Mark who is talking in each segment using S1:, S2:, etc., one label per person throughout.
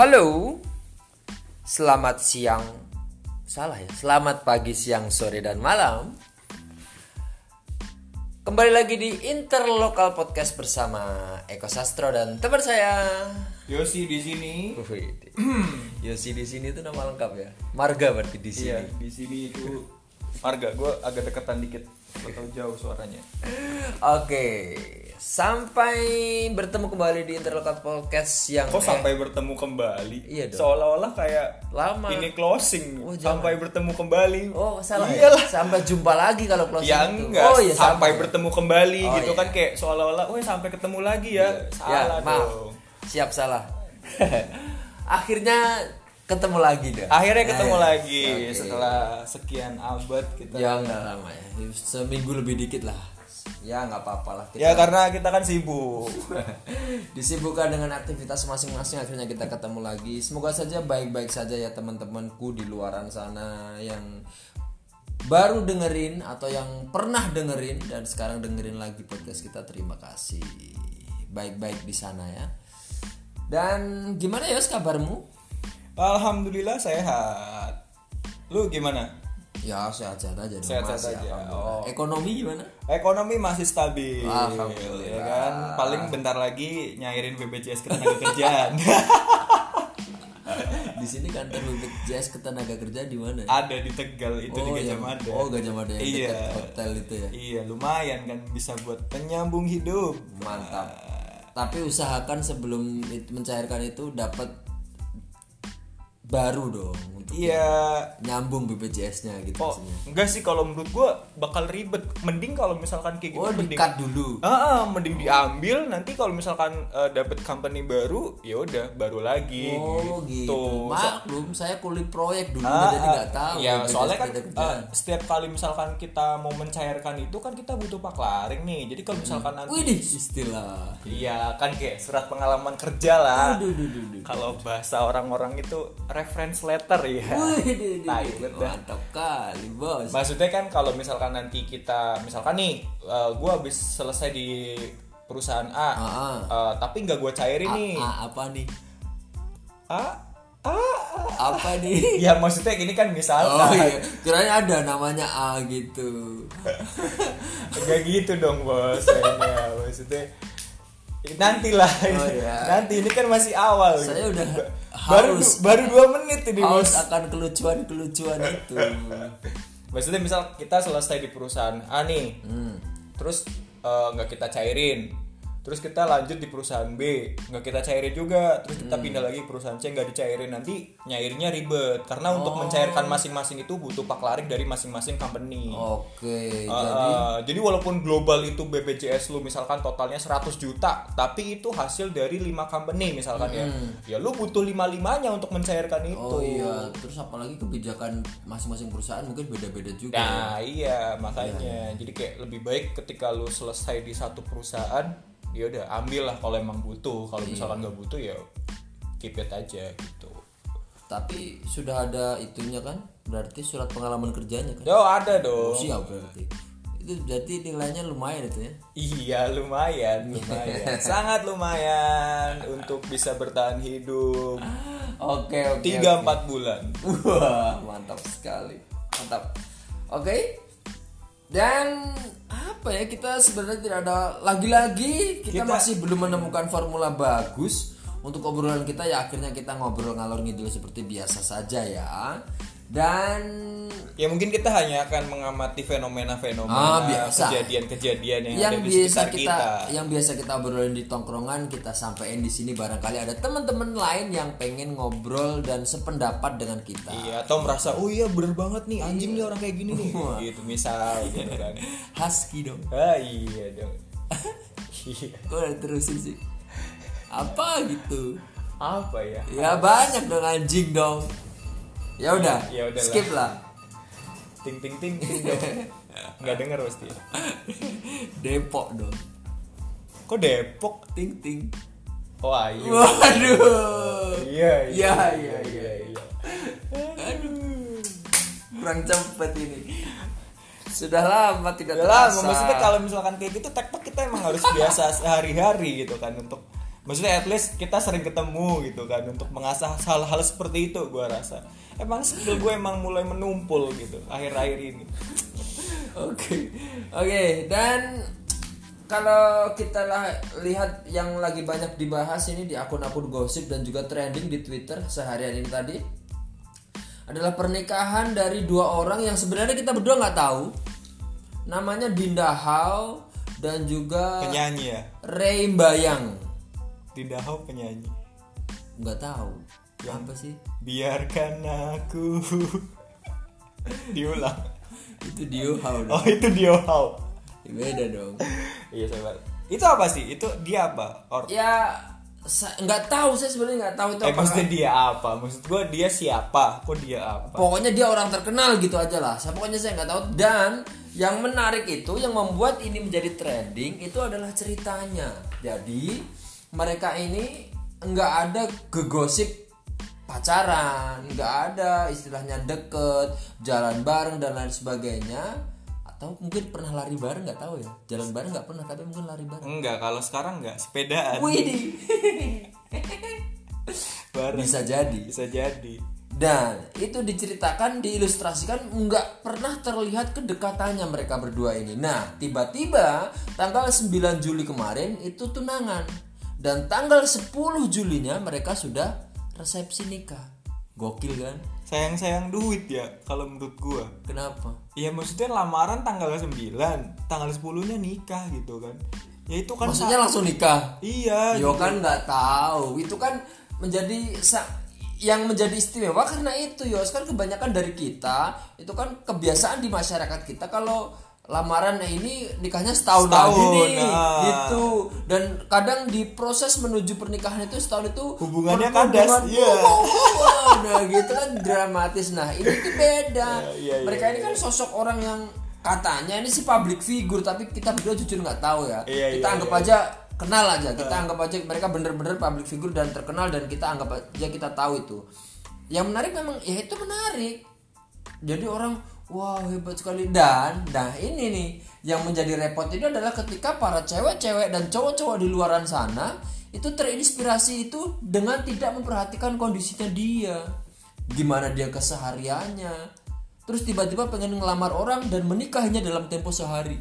S1: Halo, selamat siang. Salah ya, selamat pagi, siang, sore, dan malam. Kembali lagi di Interlokal Podcast bersama Eko Sastro dan teman saya.
S2: Yosi di sini.
S1: Wih, Yosi di sini itu nama lengkap ya. Marga berarti di sini.
S2: Iya, di sini itu marga gue agak deketan dikit atau jauh suaranya.
S1: Oke, sampai bertemu kembali di Interlokal Podcast yang
S2: Kok
S1: eh,
S2: sampai bertemu kembali?
S1: Iya dong.
S2: Seolah-olah kayak
S1: Lama.
S2: ini closing.
S1: Oh, jangan.
S2: sampai bertemu kembali.
S1: Oh salah
S2: Iyalah.
S1: ya? Sampai jumpa lagi kalau closing
S2: Ya
S1: itu.
S2: enggak,
S1: Oh iya
S2: sampai
S1: sama.
S2: bertemu kembali
S1: Oh,
S2: gitu
S1: iya.
S2: kan kayak seolah-olah, weh sampai ketemu lagi ya.
S1: Ya,
S2: Salah
S1: maaf.
S2: dong.
S1: Siap salah. Akhirnya ketemu lagi dah.
S2: Akhirnya ketemu
S1: Eh,
S2: lagi
S1: oke.
S2: setelah sekian abad kita.
S1: Ya enggak lama ya. Seminggu lebih dikit lah. Ya nggak apa-apa lah. Kita
S2: Ya karena kita kan sibuk.
S1: disibukkan dengan aktivitas masing-masing akhirnya kita ketemu lagi. Semoga saja baik-baik saja ya teman-temanku di luaran sana yang baru dengerin atau yang pernah dengerin dan sekarang dengerin lagi podcast kita. Terima kasih. Baik-baik di sana ya. Dan gimana ya kabarmu?
S2: Alhamdulillah sehat. Lu gimana?
S1: Ya sehat-sehat aja dong.
S2: Sehat-sehat
S1: ya,
S2: aja. Oh.
S1: Ekonomi gimana?
S2: Ekonomi masih stabil,
S1: Alhamdulillah.
S2: ya kan? Paling bentar lagi nyairin BPJS ketenagakerjaan.
S1: Di sini kantor BPJS ketenaga kerja di mana?
S2: Ada di Tegal itu di Gajah
S1: yang-
S2: Mada.
S1: Oh, Gajah Mada yang
S2: Iya.
S1: dekat hotel itu ya.
S2: Iya, lumayan kan bisa buat penyambung hidup.
S1: Mantap. Tapi usahakan sebelum mencairkan itu dapat baru dong untuk
S2: Iya.
S1: nyambung BPJS-nya gitu
S2: Oh,
S1: maksudnya.
S2: enggak sih kalau menurut gua bakal ribet. Mending kalau misalkan kayak gitu
S1: Oh,
S2: mending
S1: dulu.
S2: Ah, ah, mending diambil nanti kalau misalkan eh, dapet company baru, ya udah baru lagi
S1: Oh gitu.
S2: So-
S1: Maklum saya kulit proyek dulu
S2: Ah,
S1: jadi nggak tahu.
S2: Ya,
S1: BPJS
S2: soalnya kan eh, setiap kali misalkan kita mau mencairkan itu kan kita butuh paklaring nih. Jadi kalau misalkan nanti
S1: Widih istilah.
S2: Iya kan kayak surat pengalaman kerja lah. Kalau bahasa orang-orang itu reference letter ya. Dah.
S1: mantap kali bos.
S2: Maksudnya kan kalau misalkan nanti kita misalkan nih eh, gua habis selesai di perusahaan A,
S1: Ah, ah.
S2: eh, tapi nggak gua cairin nih.
S1: Ah, apa nih?
S2: A, A, A.
S1: Apa nih?
S2: Ya maksudnya ini kan misalkan.
S1: Oh iya, kirain ada namanya A gitu.
S2: Enggak gitu dong bos maksudnya nantilah
S1: Oh, iya.
S2: nanti ini kan masih awal
S1: Saya udah
S2: baru
S1: haus.
S2: baru dua menit ini
S1: Haus
S2: bos
S1: akan kelucuan-kelucuan itu.
S2: maksudnya misal kita selesai di perusahaan A nih
S1: Hmm.
S2: terus eh, nggak kita cairin terus kita lanjut di perusahaan B nggak kita cairin juga terus kita
S1: Hmm.
S2: pindah lagi ke perusahaan C nggak dicairin nanti nyairnya ribet karena untuk
S1: Oh.
S2: mencairkan masing-masing itu butuh paklaring dari masing-masing company
S1: Oke,
S2: Uh,
S1: jadi
S2: jadi walaupun global itu BPJS lu misalkan totalnya 100 juta, tapi itu hasil dari 5 company misalkan ya. Ya lu butuh lima-limanya untuk mencairkan itu.
S1: oh iya, terus apalagi kebijakan masing-masing perusahaan mungkin beda-beda juga.
S2: Nah, iya makanya. Jadi kayak lebih baik ketika lu selesai di satu perusahaan, ya udah ambil lah kalau emang butuh. Kalau misalkan nggak butuh ya keep it aja gitu.
S1: Tapi sudah ada itunya kan? Berarti surat pengalaman kerjanya kan?
S2: Yo ada dong.
S1: Siap berarti. Itu berarti nilainya lumayan itu ya.
S2: Iya lumayan, lumayan, sangat lumayan untuk bisa bertahan hidup
S1: Oke, oke.
S2: tiga empat bulan.
S1: Wah, mantap sekali. Mantap. Oke. Dan apa ya kita sebenarnya tidak ada lagi-lagi kita,
S2: Kita-
S1: masih belum menemukan formula bagus untuk obrolan kita ya akhirnya kita ngobrol ngalor ngidul seperti biasa saja ya. Dan
S2: Ya mungkin kita hanya akan mengamati
S1: Ah,
S2: fenomena-fenomena
S1: biasa.
S2: kejadian-kejadian yang,
S1: yang
S2: ada di
S1: biasa
S2: sekitar
S1: kita,
S2: kita.
S1: yang biasa kita obrolin di tongkrongan kita sampaikan di sini barangkali ada teman-teman lain yang pengen ngobrol dan sependapat dengan kita.
S2: Iya, atau merasa oh iya bener banget nih anjing nih orang kayak gini nih. gitu misal gitu kan.
S1: Husky dong.
S2: Ah iya dong. Iya.
S1: Kok udah terusin sih? Apa gitu?
S2: Apa ya?
S1: Ya banyak dong anjing dong. Ya udah,
S2: Ya
S1: skip lah.
S2: Ting ting ting ting dong. Nggak denger pasti.
S1: Depok dong.
S2: Kok Depok?
S1: Ting ting.
S2: Oh ayo.
S1: Waduh.
S2: Iya
S1: Iya iya iya.
S2: iya iya.
S1: Aduh. Kurang cepet ini. Sudah lama tidak
S2: Udah lah,
S1: terasa.
S2: maksudnya kalau misalkan kayak gitu tektok kita emang harus biasa sehari-hari gitu kan untuk maksudnya at least kita sering ketemu gitu kan untuk mengasah hal-hal seperti itu gue rasa emang skill gue emang mulai menumpul gitu akhir-akhir ini
S1: Oke, oke dan kalau kita lah lihat yang lagi banyak dibahas ini di akun-akun gosip dan juga trending di Twitter seharian ini tadi adalah pernikahan dari dua orang yang sebenarnya kita berdua nggak tahu. Namanya Dinda Hao dan juga
S2: penyanyi ya
S1: Ray Bayang.
S2: Dinda Hao penyanyi.
S1: Nggak tahu. Apa sih?
S2: biarkan aku. Diulang.
S1: Itu Dio Hao dong.
S2: oh itu Dio Hao
S1: Beda dong.
S2: iya sobat itu apa sih? Itu dia apa? Or
S1: Ya nggak tahu saya sebenarnya nggak tahu itu
S2: eh
S1: apakah-
S2: maksudnya dia apa? Maksud gue dia siapa? Kok dia apa?
S1: Pokoknya dia orang terkenal gitu aja lah. Saya pokoknya saya nggak tahu. Dan yang menarik itu yang membuat ini menjadi trending itu adalah ceritanya. Jadi mereka ini nggak ada gegosip pacaran nggak ada istilahnya deket jalan bareng dan lain sebagainya. Atau mungkin pernah lari bareng nggak tahu ya. Jalan bareng nggak pernah tapi mungkin lari bareng.
S2: Enggak kalau sekarang enggak sepedaan. Bareng.
S1: Bisa jadi.
S2: Bisa jadi.
S1: Dan itu diceritakan, diilustrasikan nggak pernah terlihat kedekatannya mereka berdua ini. Nah, tiba-tiba tanggal 9 Juli kemarin itu tunangan. Dan tanggal 10 Julinya mereka sudah resepsi nikah. Gokil kan?
S2: sayang-sayang duit ya kalau menurut gua
S1: Kenapa?
S2: Iya maksudnya lamaran tanggal 9 tanggal 10 nya nikah gitu kan ya itu kan
S1: Maksudnya langsung nikah?
S2: iya
S1: Yo kan nggak tahu. Itu kan menjadi yang menjadi istimewa karena itu Yos kan kebanyakan dari kita itu kan kebiasaan di masyarakat kita kalau lamaran ini nikahnya setahun,
S2: Setahun,
S1: lagi nih
S2: nah.
S1: gitu. Dan kadang di proses menuju pernikahan itu setahun itu
S2: Hubungannya kandas, iya.
S1: Nah gitu kan dramatis. Nah ini tuh beda.
S2: Iya, iya,
S1: mereka ini kan sosok orang yang katanya ini sih public figure tapi kita berdua jujur nggak tahu ya.
S2: Iya,
S1: kita
S2: iya,
S1: anggap
S2: iya.
S1: aja kenal aja. Kita anggap aja mereka bener-bener public figure dan terkenal dan kita anggap aja kita tahu itu. Yang menarik memang ya itu menarik. Jadi orang wah hebat sekali. Dan nah ini nih yang menjadi repot ini adalah ketika para cewek-cewek dan cowok-cowok di luaran sana itu terinspirasi itu dengan tidak memperhatikan kondisinya dia. Gimana dia kesehariannya. Terus tiba-tiba pengen ngelamar orang dan menikahnya dalam tempo sehari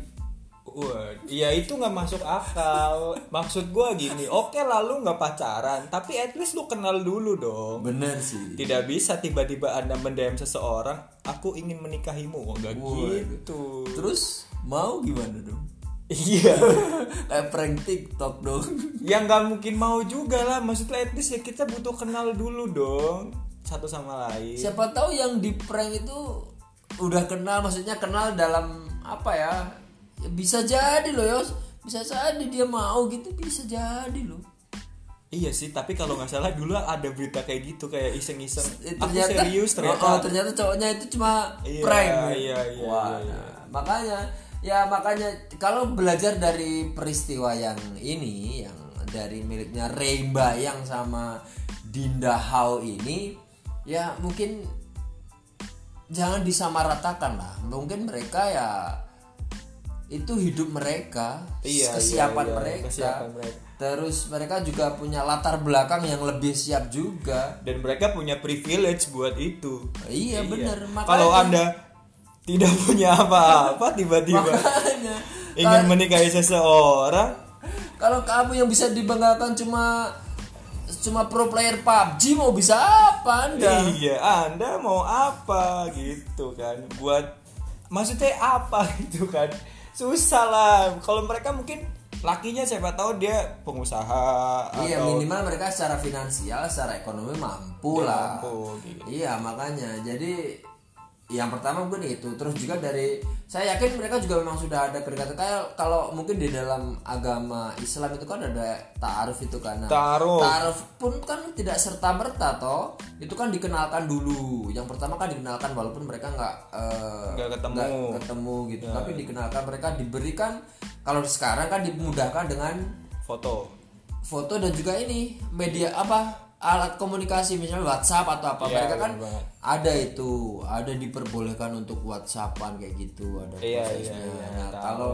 S2: Wah, iya itu nggak masuk akal. Maksud gua gini, oke lalu nggak pacaran, tapi at least lu kenal dulu dong.
S1: bener sih
S2: Tidak bisa tiba-tiba anda mendem seseorang, aku ingin menikahimu, oh, nggak
S1: Waduh.
S2: gitu.
S1: terus mau gimana dong
S2: Iya,
S1: kayak prank TikTok dong
S2: yang nggak mungkin mau juga lah. Maksudnya at least ya kita butuh kenal dulu dong, satu sama lain.
S1: siapa tahu yang di prank itu udah kenal maksudnya kenal dalam apa ya Ya bisa jadi loh Yos bisa jadi dia mau gitu bisa jadi loh
S2: Iya sih, tapi kalau nggak salah dulu ada berita kayak gitu kayak iseng-iseng.
S1: Eh,
S2: Aku serius
S1: oh,
S2: ternyata.
S1: oh, ternyata cowoknya itu cuma
S2: Iya,
S1: prank
S2: iya, iya,
S1: Wah,
S2: iya, iya.
S1: nah, makanya ya makanya kalau belajar dari peristiwa yang ini yang dari miliknya Reimba yang sama Dinda Hao ini ya mungkin jangan disamaratakan lah mungkin mereka ya itu hidup mereka
S2: Iya,
S1: kesiapan
S2: iya, iya,
S1: mereka
S2: kesiapan mereka.
S1: terus mereka juga punya latar belakang yang lebih siap juga
S2: dan mereka punya privilege buat itu.
S1: iya, bener makanya
S2: Kalau anda tidak punya apa-apa tiba-tiba ingin menikahi seseorang,
S1: kalau kamu yang bisa dibanggakan cuma cuma pro player PUBG mau bisa apa anda
S2: iya, anda mau apa gitu kan? Buat maksudnya apa gitu kan? Susah lah. Kalau mereka mungkin lakinya siapa tahu dia pengusaha
S1: iya
S2: atau
S1: minimal mereka secara finansial secara ekonomi mampu
S2: Dia
S1: lah
S2: mampu, gitu.
S1: iya makanya jadi yang pertama mungkin itu. Terus juga dari saya yakin mereka juga memang sudah ada kedekatan kayak kalau mungkin di dalam agama Islam itu kan ada ta'aruf itu kan. Nah,
S2: Ta'aruf.
S1: ta'aruf pun kan tidak serta merta toh. Itu kan dikenalkan dulu. Yang pertama kan dikenalkan walaupun mereka nggak eh,
S2: Nggak ketemu.
S1: nggak ketemu gitu. Tapi dikenalkan mereka diberikan kalau sekarang kan dimudahkan dengan
S2: foto.
S1: foto dan juga ini media apa alat komunikasi misalnya WhatsApp atau apa
S2: Iya,
S1: mereka kan
S2: banget.
S1: ada itu ada diperbolehkan untuk WhatsAppan kayak gitu ada
S2: Iya,
S1: prosesnya.
S2: iya, iya,
S1: Nah, kalau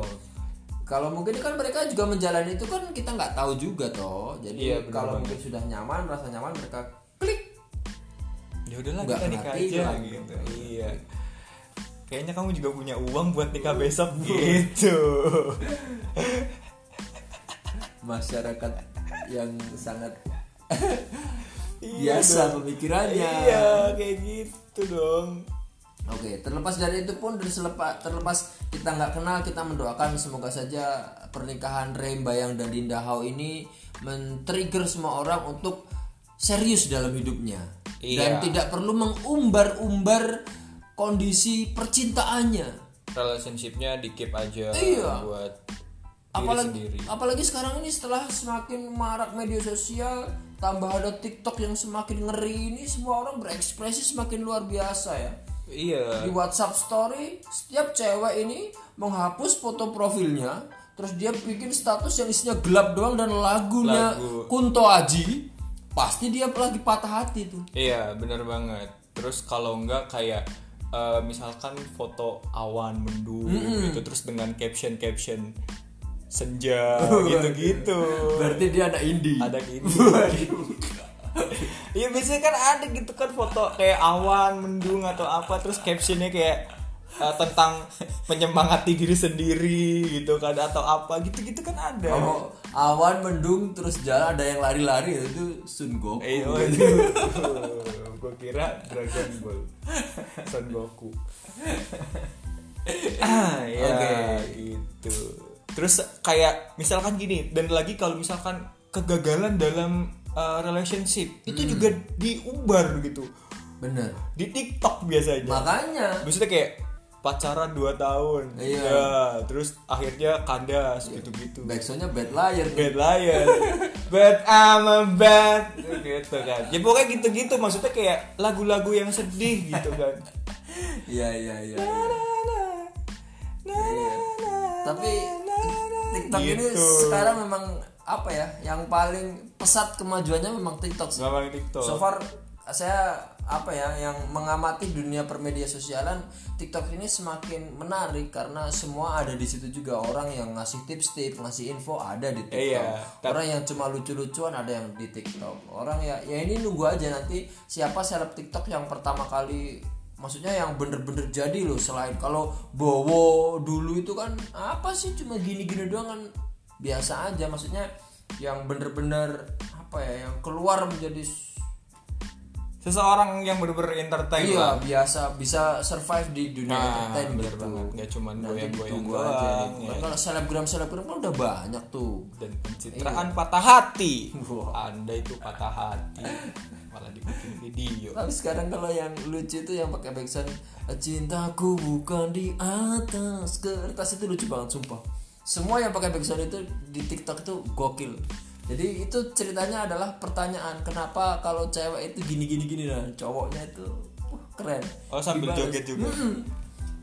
S1: kalau mungkin kan mereka juga menjalani itu kan kita nggak tahu juga toh. Jadi
S2: Iya, benar
S1: kalau
S2: banget.
S1: mungkin sudah nyaman rasa nyaman mereka klik.
S2: Ya udahlah
S1: Nggak
S2: kita nikah aja
S1: tilang.
S2: gitu. iya. Kayaknya kamu juga punya uang buat nikah besok gitu.
S1: Masyarakat yang sangat
S2: Iya
S1: biasa
S2: dong.
S1: pemikirannya
S2: iya kayak gitu dong
S1: Oke, terlepas dari itu pun dari selepa- terlepas kita nggak kenal, kita mendoakan semoga saja pernikahan Rem Bayang dan Dinda Hao ini men-trigger semua orang untuk serius dalam hidupnya dan
S2: Iya.
S1: tidak perlu mengumbar-umbar kondisi percintaannya.
S2: relationshipnya di keep aja
S1: Iya.
S2: buat diri
S1: Apalagi
S2: sendiri
S1: apalagi sekarang ini setelah semakin marak media sosial, tambah ada TikTok yang semakin ngeri ini semua orang berekspresi semakin luar biasa ya.
S2: iya
S1: di WhatsApp story setiap cewek ini menghapus foto profilnya terus dia bikin status yang isinya gelap doang dan lagunya
S2: Lagu.
S1: Kunto Aji pasti dia lagi patah hati tuh
S2: Iya bener banget Terus kalau enggak kayak eh, Misalkan foto awan mendung gitu Terus dengan caption-caption Senja gitu-gitu.
S1: berarti dia ada indie.
S2: Ada gini Iya biasanya kan ada gitu kan foto kayak awan mendung atau apa Terus captionnya kayak eh, tentang menyemangati diri sendiri gitu kan atau apa gitu-gitu kan ada.
S1: kalau awan mendung terus jalan ada yang lari-lari itu Sun Goku.
S2: Eh, oh, itu. gue kira Dragon Ball. Son Goku. Ah, ya
S1: Oke.
S2: gitu terus kayak misalkan gini dan lagi kalau misalkan kegagalan dalam uh, relationship itu juga diumbar gitu
S1: bener.
S2: Di TikTok biasanya.
S1: Makanya.
S2: Maksudnya kayak pacaran 2 tahun
S1: Iya.
S2: ya terus akhirnya kandas gitu-gitu.
S1: Backsoundnya bad liar.
S2: Bad liar. But I'm a bad gitu kan. Ya pokoknya gitu-gitu maksudnya kayak lagu-lagu yang sedih gitu kan.
S1: Iya iya iya Iya. tapi TikTok ini
S2: Gitu.
S1: sekarang memang apa ya yang paling pesat kemajuannya memang TikTok sih
S2: Ngomong TikTok
S1: So far saya apa ya yang mengamati dunia permedia sosialan TikTok ini semakin menarik karena semua ada di situ juga orang yang ngasih tips-tips, ngasih info ada di TikTok.
S2: Iya,
S1: orang yang cuma lucu-lucuan ada yang di TikTok. Orang ya ya ini nunggu aja nanti siapa seleb TikTok yang pertama kali maksudnya yang bener-bener jadi loh selain kalau Bowo dulu itu kan apa sih cuma gini-gini doang kan biasa aja maksudnya yang bener-bener apa ya yang keluar menjadi
S2: seseorang yang bener-bener entertain
S1: iya
S2: lah
S1: biasa bisa survive di dunia
S2: Nah,
S1: entertain
S2: bener
S1: gitu.
S2: banget. Nggak cuman
S1: Nanti
S2: goyang-goyang
S1: ditunggu
S2: doang,
S1: aja
S2: ya.
S1: Kalau selebgram selebgram kan udah banyak tuh
S2: dan pencitraan patah hati
S1: Wah.
S2: anda itu patah hati malah dibikin video.
S1: Tapi sekarang kalau yang lucu itu yang pakai backsound cintaku bukan di atas kertas itu lucu banget sumpah. Semua yang pakai backsound itu di TikTok itu gokil. Jadi itu ceritanya adalah pertanyaan kenapa kalau cewek itu gini gini gini nah cowoknya itu keren.
S2: Oh sambil
S1: Dibalas.
S2: joget juga?
S1: Mm-mm.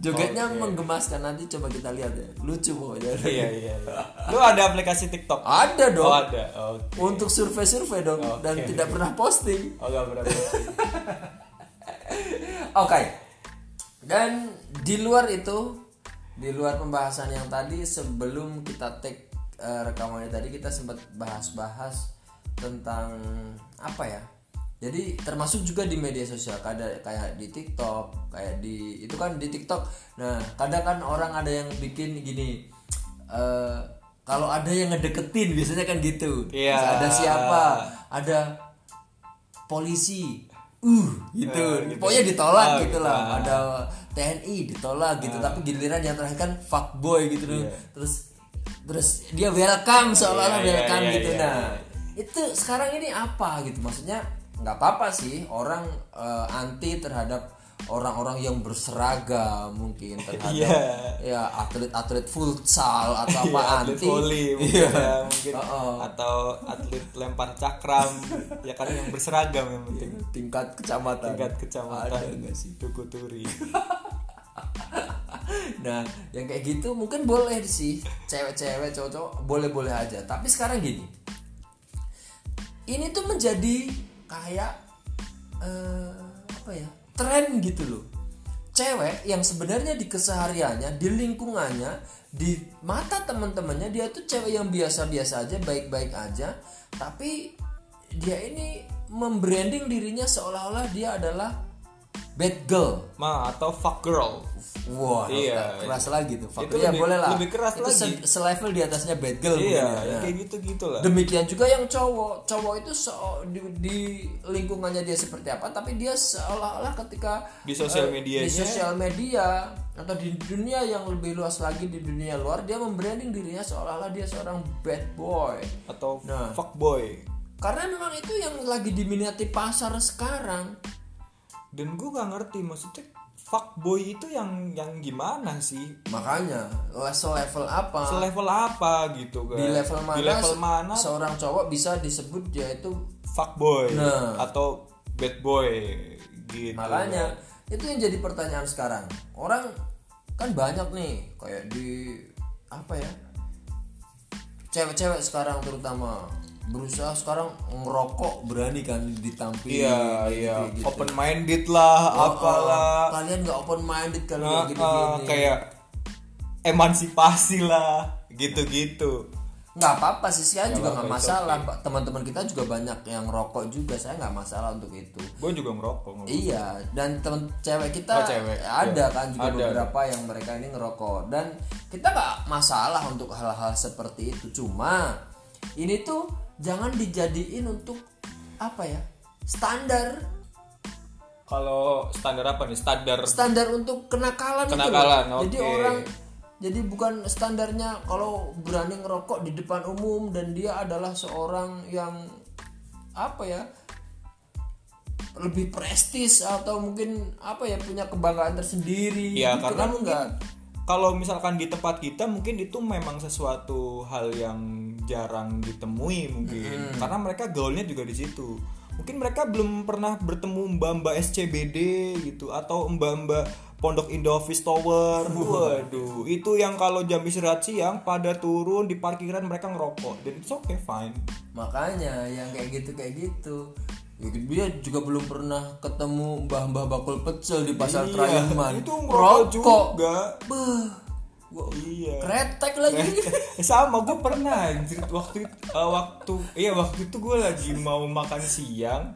S1: Jogetnya menggemaskan. Nanti coba kita lihat ya. Lucu pokoknya.
S2: Iya iya iya. lu ada aplikasi TikTok?
S1: Ada dong.
S2: Oh ada. Oke.
S1: Untuk survei-survei dong. Dan
S2: Oke.
S1: tidak pernah posting.
S2: Oh gak berapa
S1: Oke. Dan di luar itu, di luar pembahasan yang tadi sebelum kita take eh, rekamannya tadi kita sempat bahas-bahas tentang apa ya? Jadi termasuk juga di media sosial kayak kayak di TikTok, kayak di itu kan di TikTok. Nah, kadang kan orang ada yang bikin gini eh kalau ada yang ngedeketin biasanya kan gitu.
S2: Iya.
S1: Terus Ada siapa? Ada polisi uh gitu
S2: Eh, gitu.
S1: pokoknya ditolak
S2: Oh,
S1: gitu lah
S2: Ah.
S1: ada TNI ditolak gitu tapi giliran yang terakhir kan fuckboy gitu loh terus terus dia welcome seolah-olah
S2: Iya, iya,
S1: welcome
S2: iya,
S1: gitu
S2: iya,
S1: nah
S2: iya.
S1: itu sekarang ini apa gitu maksudnya nggak apa-apa sih orang eh, anti terhadap orang-orang yang berseragam mungkin terhadap
S2: Iya.
S1: ya atlet-atlet futsal atau apa
S2: Iya, atlet
S1: anti.
S2: volley mungkin
S1: Iya.
S2: ya, mungkin.
S1: Oh-oh.
S2: atau atlet lempar cakram. Ya kan yang berseragam yang penting.
S1: Tingkat kecamatan.
S2: Tingkat kecamatan.
S1: Ada sih?
S2: Tuku Turi
S1: Nah, yang kayak gitu mungkin boleh sih. Cewek-cewek cowok-cowok boleh-boleh aja. Tapi sekarang gini, ini tuh menjadi kayak eh, apa ya tren gitu loh. Cewek yang sebenarnya di kesehariannya, di lingkungannya di mata teman-temannya dia tuh cewek yang biasa-biasa aja baik-baik aja tapi dia ini membranding dirinya seolah-olah dia adalah bad girl
S2: Ma atau fuck girl.
S1: wah
S2: Iya.
S1: keras lagi tuh Fuck.
S2: Itu
S1: Iya,
S2: lebih-
S1: boleh lah
S2: lebih keras
S1: itu
S2: lagi.
S1: se- selevel di atasnya bad girl
S2: Iya,
S1: ya.
S2: kayak gitu-gitu lah.
S1: Demikian juga yang cowok, cowok itu se- di, di lingkungannya dia seperti apa, tapi dia seolah-olah ketika
S2: Di sosial
S1: eh,
S2: medianya.
S1: di sosial media atau di dunia yang lebih luas lagi di dunia luar, dia membranding dirinya seolah-olah dia seorang bad boy.
S2: Atau
S1: Nah.
S2: fuck boy.
S1: Karena memang itu yang lagi diminati pasar sekarang.
S2: Dan gue gak ngerti maksudnya fuck boy itu yang yang gimana sih?
S1: Makanya level apa?
S2: Selevel apa gitu kan?
S1: di level mana?
S2: Di level mana
S1: Seorang cowok bisa disebut dia itu
S2: fuck boy
S1: Nah.
S2: atau bad boy gitu.
S1: Makanya itu yang jadi pertanyaan sekarang. Orang kan banyak nih kayak di apa ya? Cewek-cewek sekarang terutama berusaha sekarang ngerokok berani kan ditampilin
S2: Iya, iya.
S1: gitu.
S2: Open minded lah, apalah.
S1: Kalian nggak open minded kalau
S2: Nah,
S1: gini-gini.
S2: ah, kayak emansipasi lah, gitu-gitu.
S1: nggak apa-apa sih saya juga nggak masalah Pak. teman-teman kita juga banyak yang rokok juga saya nggak masalah untuk itu
S2: Gue juga ngerokok. ngerokok.
S1: Iya, dan temen cewek kita
S2: Oh, cewek.
S1: ada
S2: Iya.
S1: kan juga
S2: Ada.
S1: beberapa yang mereka ini ngerokok dan kita nggak masalah untuk hal-hal seperti itu. Cuma ini tuh jangan dijadiin untuk apa ya standar
S2: Kalau standar apa nih? Standar
S1: standar untuk kenakalan, itu loh.
S2: Kenakalan,
S1: Jadi orang jadi bukan standarnya kalau berani ngerokok di depan umum dan dia adalah seorang yang apa ya lebih prestis atau mungkin apa ya punya kebanggaan tersendiri
S2: Ya
S1: gitu
S2: karena
S1: kan enggak.
S2: kalau misalkan di tempat kita mungkin itu memang sesuatu hal yang jarang ditemui mungkin karena mereka gaulnya juga di situ. Mungkin mereka belum pernah bertemu mbak-mbak SCBD gitu atau mbak-mbak Pondok Indo Office Tower. Waduh, itu yang kalau jam istirahat siang pada turun di parkiran mereka ngerokok dan it's okay fine.
S1: makanya yang kayak gitu kayak gitu Ya, dia juga belum pernah ketemu mbah-mbah bakul pecel di pasar
S2: Iya,
S1: Trayangan
S2: itu ngerokok juga.
S1: Beuh, gua
S2: Iya.
S1: kretek lagi.
S2: Sama gue pernah anjir. Waktu itu, eh, waktu iya waktu itu gue lagi mau makan siang.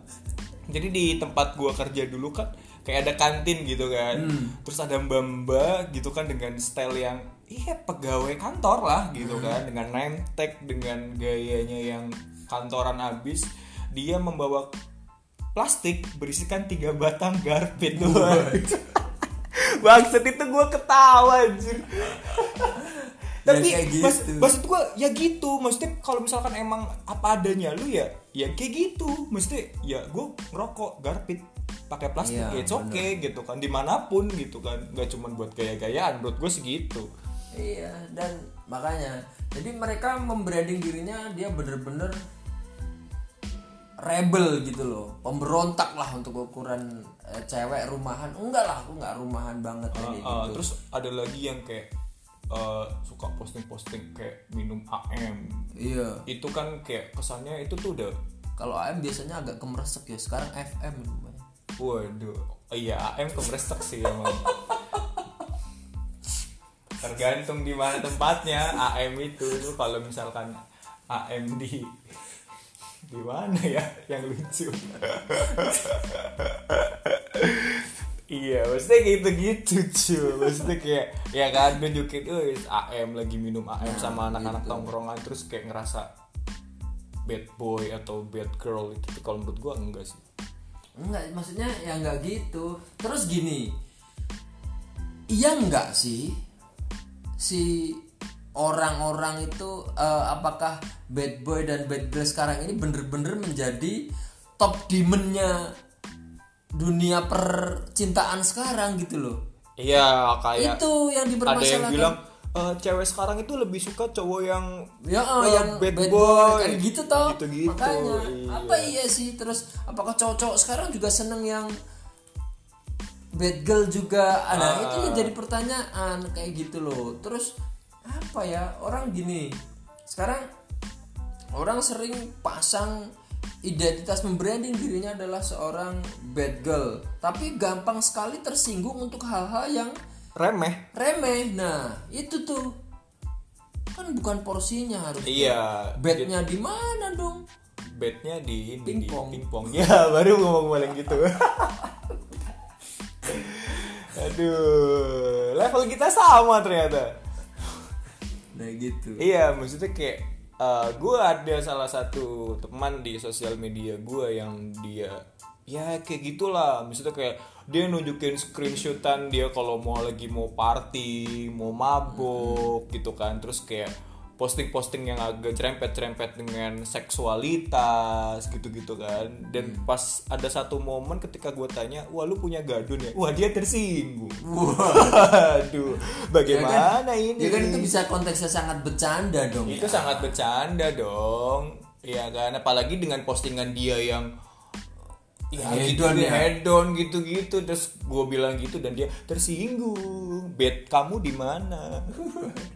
S2: Jadi di tempat gue kerja dulu kan kayak ada kantin gitu kan. Terus ada mbak gitu kan dengan style yang iya pegawai kantor lah gitu kan. Dengan name tag dengan gayanya yang kantoran abis dia membawa plastik berisikan tiga batang garpit Bangsat itu gue ketawa anjir. Tapi
S1: kayak gitu.
S2: mas, maksud gue ya gitu. Maksudnya kalau misalkan emang apa adanya lu ya ya kayak gitu. Maksudnya ya gue ngerokok garpit pakai plastik
S1: Iya,
S2: ya it's okay gitu kan. Di mana pun gitu kan. Nggak cuma buat gaya-gayaan menurut gue segitu
S1: Iya, dan makanya jadi mereka membranding dirinya dia bener-bener rebel gitu loh, pemberontak lah untuk ukuran eh, cewek rumahan. Enggak lah, aku nggak rumahan banget kayak
S2: Uh,
S1: gitu.
S2: terus ada lagi yang kayak uh, suka posting-posting kayak minum AM
S1: Iya,
S2: itu kan kayak kesannya itu tuh udah
S1: kalau AM biasanya agak kemeresek ya, sekarang FM namanya.
S2: Waduh, iya AM kemeresek sih emang. Tergantung di mana tempatnya AM itu tuh kalau misalkan AM di di mana ya yang lucu. iya, maksudnya gitu-gitu cuy. Maksudnya kayak ya kan nunjukin "Wih, AM lagi minum AM sama anak-anak tongkrongan terus kayak ngerasa bad boy atau bad girl itu Tapi kalau menurut gua enggak sih.
S1: Enggak, maksudnya ya enggak gitu. Terus gini. Iya enggak sih? Si orang-orang itu eh, apakah bad boy dan bad girl sekarang ini bener-bener menjadi top demonnya dunia percintaan sekarang gitu loh.
S2: Iya kayak
S1: itu yang
S2: ada yang
S1: dipermasalahkan.
S2: bilang "Eh, cewek sekarang itu lebih suka cowok yang
S1: ya
S2: eh,
S1: yang
S2: bad
S1: bad,
S2: boy.
S1: boy, kan gitu toh
S2: Gitu-gitu,
S1: makanya
S2: iya.
S1: apa iya sih terus apakah cowok-cowok sekarang juga seneng yang bad girl juga ada
S2: Ah.
S1: itu yang jadi pertanyaan kayak gitu loh terus apa ya? Orang gini. Sekarang orang sering pasang identitas membranding dirinya adalah seorang bad girl. Tapi gampang sekali tersinggung untuk hal-hal yang
S2: remeh.
S1: remeh. Nah itu tuh. Kan bukan porsinya harus
S2: iya.
S1: Bednya di mana dong?
S2: Bednya di
S1: Pingpong.
S2: pingpong. ya baru ngomong balik gitu. Aduh level kita sama ternyata
S1: nah gitu.
S2: Iya maksudnya kayak gue ada salah satu teman di sosial media gue yang dia ya kayak gitulah. Maksudnya kayak dia nunjukin screenshotan dia kalau mau lagi mau party mau mabuk gitu kan. Terus kayak posting-posting yang agak cerempet-cerempet dengan seksualitas gitu-gitu kan. Dan pas ada satu momen ketika gue tanya wah lu punya gadun ya? Wah dia tersinggung. Waduh bagaimana ini?
S1: Ya kan itu bisa konteksnya sangat bercanda dong
S2: itu
S1: ya.
S2: sangat bercanda dong. Iya kan? Apalagi dengan postingan dia yang ya gitu
S1: Hedon
S2: deh,
S1: ya.
S2: hedon gitu-gitu. Terus gue bilang gitu dan dia tersinggung. Bed kamu di mana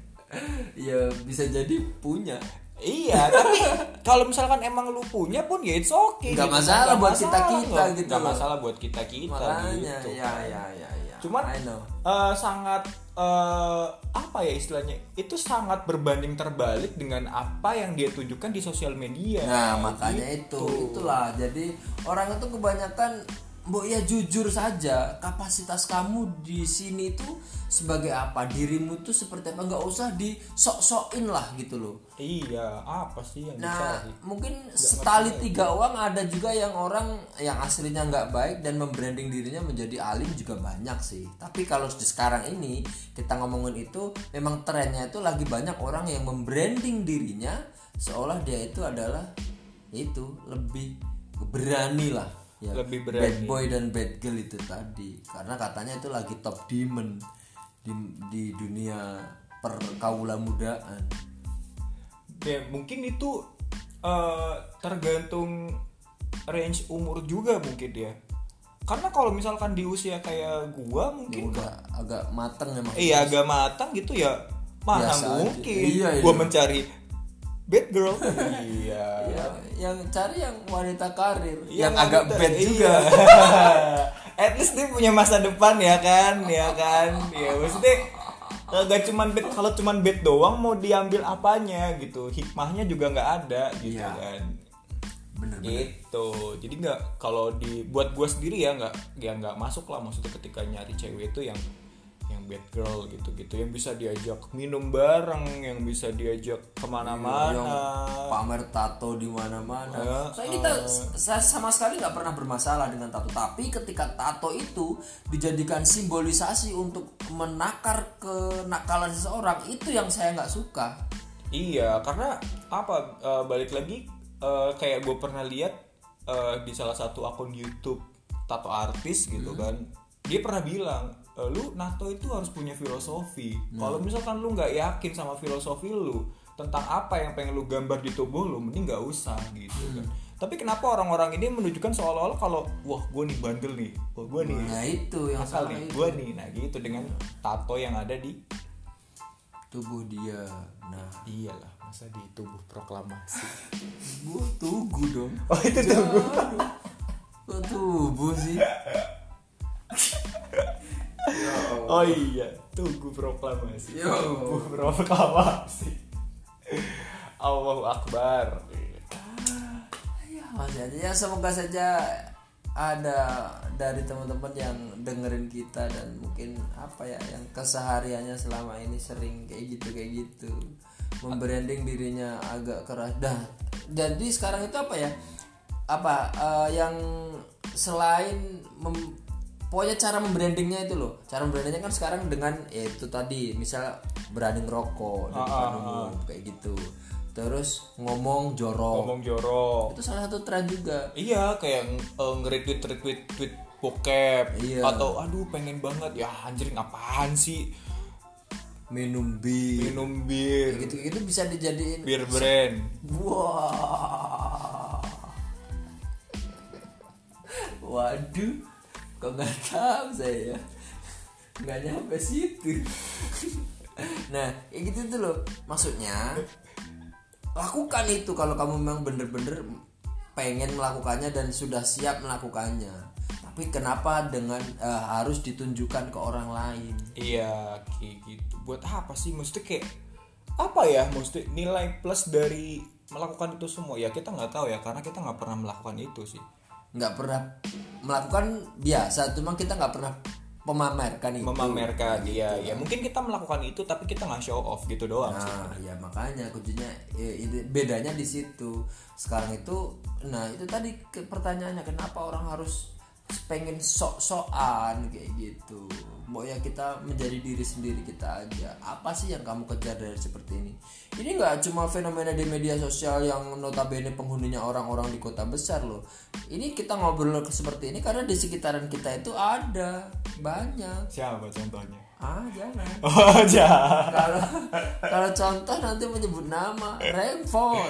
S1: ya bisa jadi punya.
S2: Iya tapi kalau misalkan emang lu punya pun ya it's okay
S1: Nggak masalah buat kita-kita
S2: nggak-
S1: gitu
S2: nggak
S1: loh.
S2: masalah buat kita kita
S1: makanya
S2: gitu.
S1: ya ya ya ya.
S2: Cuman
S1: I know.
S2: eh, sangat eh, apa ya istilahnya? Itu sangat berbanding terbalik dengan apa yang dia tunjukkan di sosial media.
S1: Nah makanya
S2: Gitu.
S1: itu itulah. Jadi orang itu kebanyakan Mbok ya jujur saja kapasitas kamu di sini itu sebagai apa? Dirimu itu seperti apa? Nggak usah disok-sokin lah gitu loh.
S2: Iya apa sih yang
S1: Nah
S2: dicari?
S1: mungkin setali tiga uang ada juga yang orang yang aslinya nggak baik dan membranding dirinya menjadi alim juga banyak sih. Tapi kalau di sekarang ini kita ngomongin itu memang trennya itu lagi banyak orang yang membranding dirinya seolah dia itu adalah itu lebih berani lah ya
S2: Lebih
S1: bad
S2: berani.
S1: boy dan bad girl itu tadi. Karena katanya itu lagi top demon di, di dunia perkaula mudaan.
S2: Ya mungkin itu eh, tergantung range umur juga mungkin ya karena kalau misalkan di usia kayak gua mungkin
S1: udah agak mateng emang
S2: iya agak matang gitu ya. Mana
S1: Biasa aja.
S2: mungkin?
S1: Iya,
S2: gua
S1: iya.
S2: mencari bad girl. Iya.
S1: Ya, yang cari yang wanita karir.
S2: Yang
S1: yang agak
S2: wanita-
S1: bad
S2: iya.
S1: juga
S2: at least dia punya masa depan ya kan ya kan? Ya maksudnya gak cuman bed kalau cuman bed doang mau diambil apanya gitu. Hikmahnya juga nggak ada gitu
S1: Iya.
S2: kan.
S1: Bener
S2: gitu. Jadi nggak kalau di buat gue sendiri ya nggak ya nggak masuk lah maksudnya ketika nyari cewek itu yang yang bad girl gitu gitu yang bisa diajak minum bareng yang bisa diajak
S1: yang
S2: ke mana-mana
S1: pamer tato di mana-mana.
S2: Ya,
S1: Soalnya kita saya sama sekali nggak pernah bermasalah dengan tato, tapi ketika tato itu dijadikan simbolisasi untuk menakar kenakalan seseorang, itu yang saya nggak suka.
S2: Iya, karena apa? eh, balik lagi eh, kayak gue pernah lihat eh, di salah satu akun YouTube tato artis gitu kan, dia pernah bilang, lu nato itu harus punya filosofi. Kalau misalkan lu nggak yakin sama filosofi lu tentang apa yang pengen lu gambar di tubuh lu, mending nggak usah gitu kan. Tapi kenapa orang-orang ini menunjukkan seolah-olah kalau wah gue nih bandel nih, wah gue nih
S1: Nah itu yang
S2: asal nih, gue nih, nah gitu dengan tato yang ada di
S1: tubuh dia. Nah,
S2: iyalah masa di tubuh proklamasi.
S1: gua tugu dong.
S2: Oh itu tubuh.
S1: Kok tubuh sih?
S2: Oh iya, Tugu Proklamasi.
S1: Yo.
S2: Tugu Proklamasi. Allahu Akbar.
S1: Ya, masih aja. Ya semoga saja ada dari teman-teman yang dengerin kita dan mungkin apa ya yang kesehariannya selama ini sering kayak gitu kayak gitu membranding dirinya agak keras dah jadi sekarang itu apa ya apa eh, yang selain mem- pokoknya cara membrandingnya itu loh. Cara membrandingnya kan sekarang dengan ya itu tadi misal berani ngerokok di depan umum kayak gitu. Terus ngomong jorok.
S2: Ngomong jorok.
S1: itu salah satu tren juga.
S2: Iya, kayak uh, nge-retweet retweet tweet bokep.
S1: Iya.
S2: atau aduh pengen banget. Ya anjir ngapain sih?
S1: Minum bir.
S2: Minum bir.
S1: Gitu gitu bisa dijadiin
S2: bir brand.
S1: Wah. Waduh kok nggak tahu saya? Nggak nyampe situ. Nah kayak gitu tuh loh. Maksudnya lakukan itu kalau kamu memang bener-bener pengen melakukannya dan sudah siap melakukannya. Tapi kenapa dengan eh, harus ditunjukkan ke orang lain?
S2: Iya kayak gitu. Buat apa sih? Maksudnya kayak apa ya? Mesti nilai plus dari melakukan itu semua? Ya kita nggak tahu ya karena kita nggak pernah melakukan itu sih.
S1: Nggak pernah melakukan biasa cuma kita nggak pernah memamerkan itu.
S2: Memamerkan dia ya mungkin kita melakukan itu tapi kita nggak show off gitu doang
S1: nah ya makanya kuncinya ya, itu bedanya di situ. Sekarang itu nah itu tadi pertanyaannya kenapa orang harus pengen sok-sokan kayak gitu. Mau ya kita menjadi diri sendiri kita aja. Apa sih yang kamu kejar dari seperti ini? Ini nggak cuma fenomena di media sosial yang notabene penghuninya orang-orang di kota besar loh. Ini kita ngobrol seperti ini karena di sekitaran kita itu ada. Banyak.
S2: Siapa contohnya
S1: ah jangan.
S2: Oh jahat
S1: kalau kalau contoh nanti menyebut nama Rainford.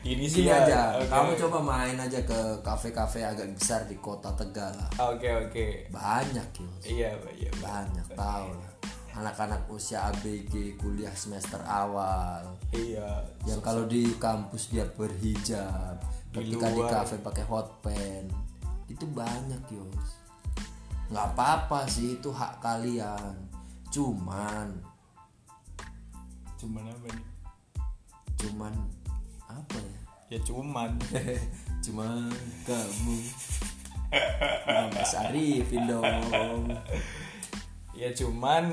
S2: Ini sih
S1: Gini
S2: ya
S1: aja.
S2: oke.
S1: kamu coba main aja ke kafe-kafe agak besar di kota Tegal.
S2: Oke oke.
S1: Banyak yo
S2: iya iya
S1: banyak tahu lah. Anak-anak usia ABG kuliah semester awal.
S2: Iya.
S1: Yang kalau di kampus dia berhijab
S2: Di
S1: ketika di
S2: luar.
S1: kafe pakai hot pen itu banyak yos. Nggak apa-apa sih itu hak kalian cuman.
S2: Cuman apa nih
S1: cuman apa ya?
S2: Ya cuman.
S1: Cuman kamu. Nah, Mas Arifin dong.
S2: Ya cuman.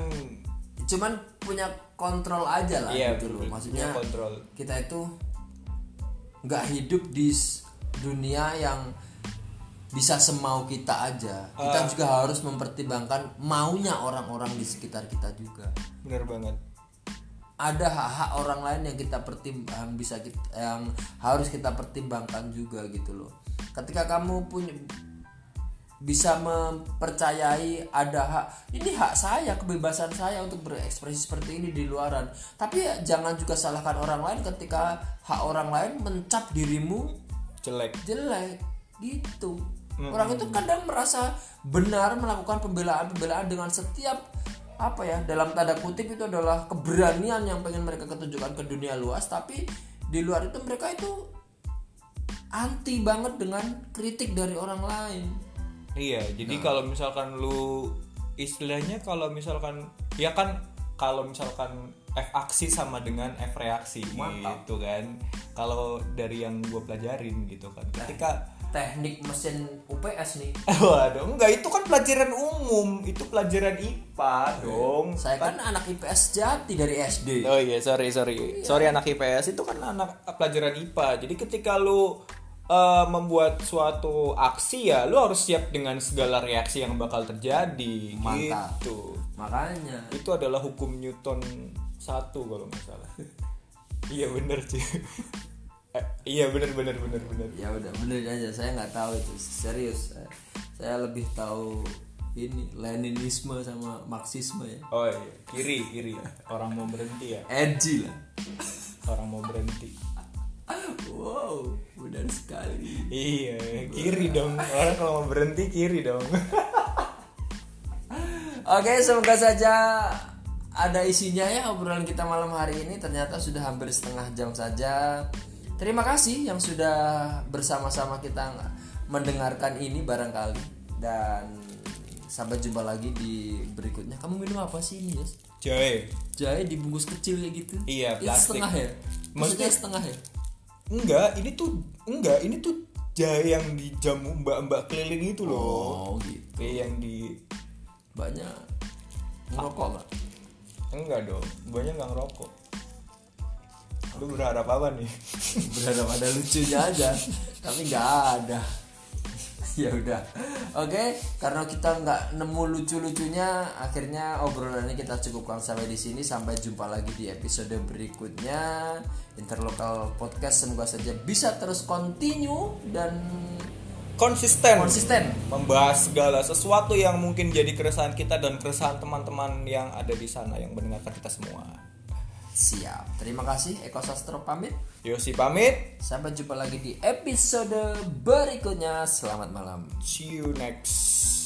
S1: Cuman punya kontrol aja lah
S2: iya
S1: gitu loh. maksudnya
S2: kontrol.
S1: kita itu nggak hidup di dunia yang bisa semau kita aja. Kita
S2: Ah.
S1: juga harus mempertimbangkan maunya orang-orang di sekitar kita juga.
S2: Bener banget.
S1: Ada hak-hak orang lain yang kita pertimbang bisa kita, yang harus kita pertimbangkan juga gitu loh. Ketika kamu punya bisa mempercayai ada hak ini hak saya kebebasan saya untuk berekspresi seperti ini di luaran. Tapi ya jangan juga salahkan orang lain ketika hak orang lain mencap dirimu
S2: jelek.
S1: jelek gitu orang itu kadang merasa benar melakukan pembelaan-pembelaan dengan setiap apa ya dalam tanda kutip itu adalah keberanian yang pengen mereka ketunjukkan ke dunia luas tapi di luar itu mereka itu anti banget dengan kritik dari orang lain
S2: Iya, jadi
S1: Nah.
S2: kalau misalkan lu istilahnya kalau misalkan ya kan kalau misalkan F aksi sama dengan F reaksi
S1: Mantap.
S2: gitu kan. Kalau dari yang gue pelajarin gitu kan. Ketika
S1: teknik mesin UPS nih
S2: waduh enggak itu kan pelajaran umum, itu pelajaran IPA dong.
S1: saya kan anak IPS jati dari SD
S2: Oh iya, sorry sorry. Sorry anak IPS itu kan anak pelajaran IPA. Jadi ketika lu eh, membuat suatu aksi ya lu harus siap dengan segala reaksi yang bakal terjadi
S1: Mantap.
S2: gitu.
S1: makanya
S2: itu adalah hukum Newton satu kalau nggak salah iya bener sih Eh, iya bener bener bener bener.
S1: Ya udah bener aja saya nggak tahu itu. Serius saya, saya lebih tahu ini Leninisme sama Marxisme ya.
S2: Oh iya. Kiri kiri. Orang mau berhenti ya?
S1: Edgy lah.
S2: Orang mau berhenti.
S1: Wow benar sekali.
S2: Iya kiri dong. Orang kalau mau berhenti kiri dong.
S1: Oke semoga saja ada isinya ya obrolan kita malam hari ini. Ternyata sudah hampir setengah jam saja terima kasih yang sudah bersama-sama kita mendengarkan ini barangkali. Dan sampai jumpa lagi di berikutnya. Kamu minum apa sih ini Yes?
S2: Joy
S1: jahe dibungkus kecil kayak gitu?
S2: Iya,
S1: Itu
S2: plastik.
S1: setengah ya? Maksudnya
S2: Maksudnya-
S1: setengah ya?
S2: Enggak ini tuh enggak ini tuh jahe yang dijamu mbak-mbak keliling itu loh.
S1: Oh gitu.
S2: Kayak yang di
S1: banyak. Ngerokok nggak?
S2: Enggak dong banyak nggak ngerokok lu berharap apa nih.
S1: Berharap ada lucunya aja. Tapi nggak ada. Ya udah. Oke karena kita nggak nemu lucu-lucunya akhirnya obrolan ini kita cukupkan sampai di sini. Sampai jumpa lagi di episode berikutnya. Interlokal podcast semoga saja bisa terus continue dan
S2: konsisten.
S1: Konsisten.
S2: Membahas segala sesuatu yang mungkin jadi keresahan kita dan keresahan teman-teman yang ada di sana yang mendengarkan kita semua.
S1: Siap terima kasih Eko Sastro pamit
S2: Yosi pamit.
S1: sampai jumpa lagi di episode berikutnya selamat malam
S2: See you next.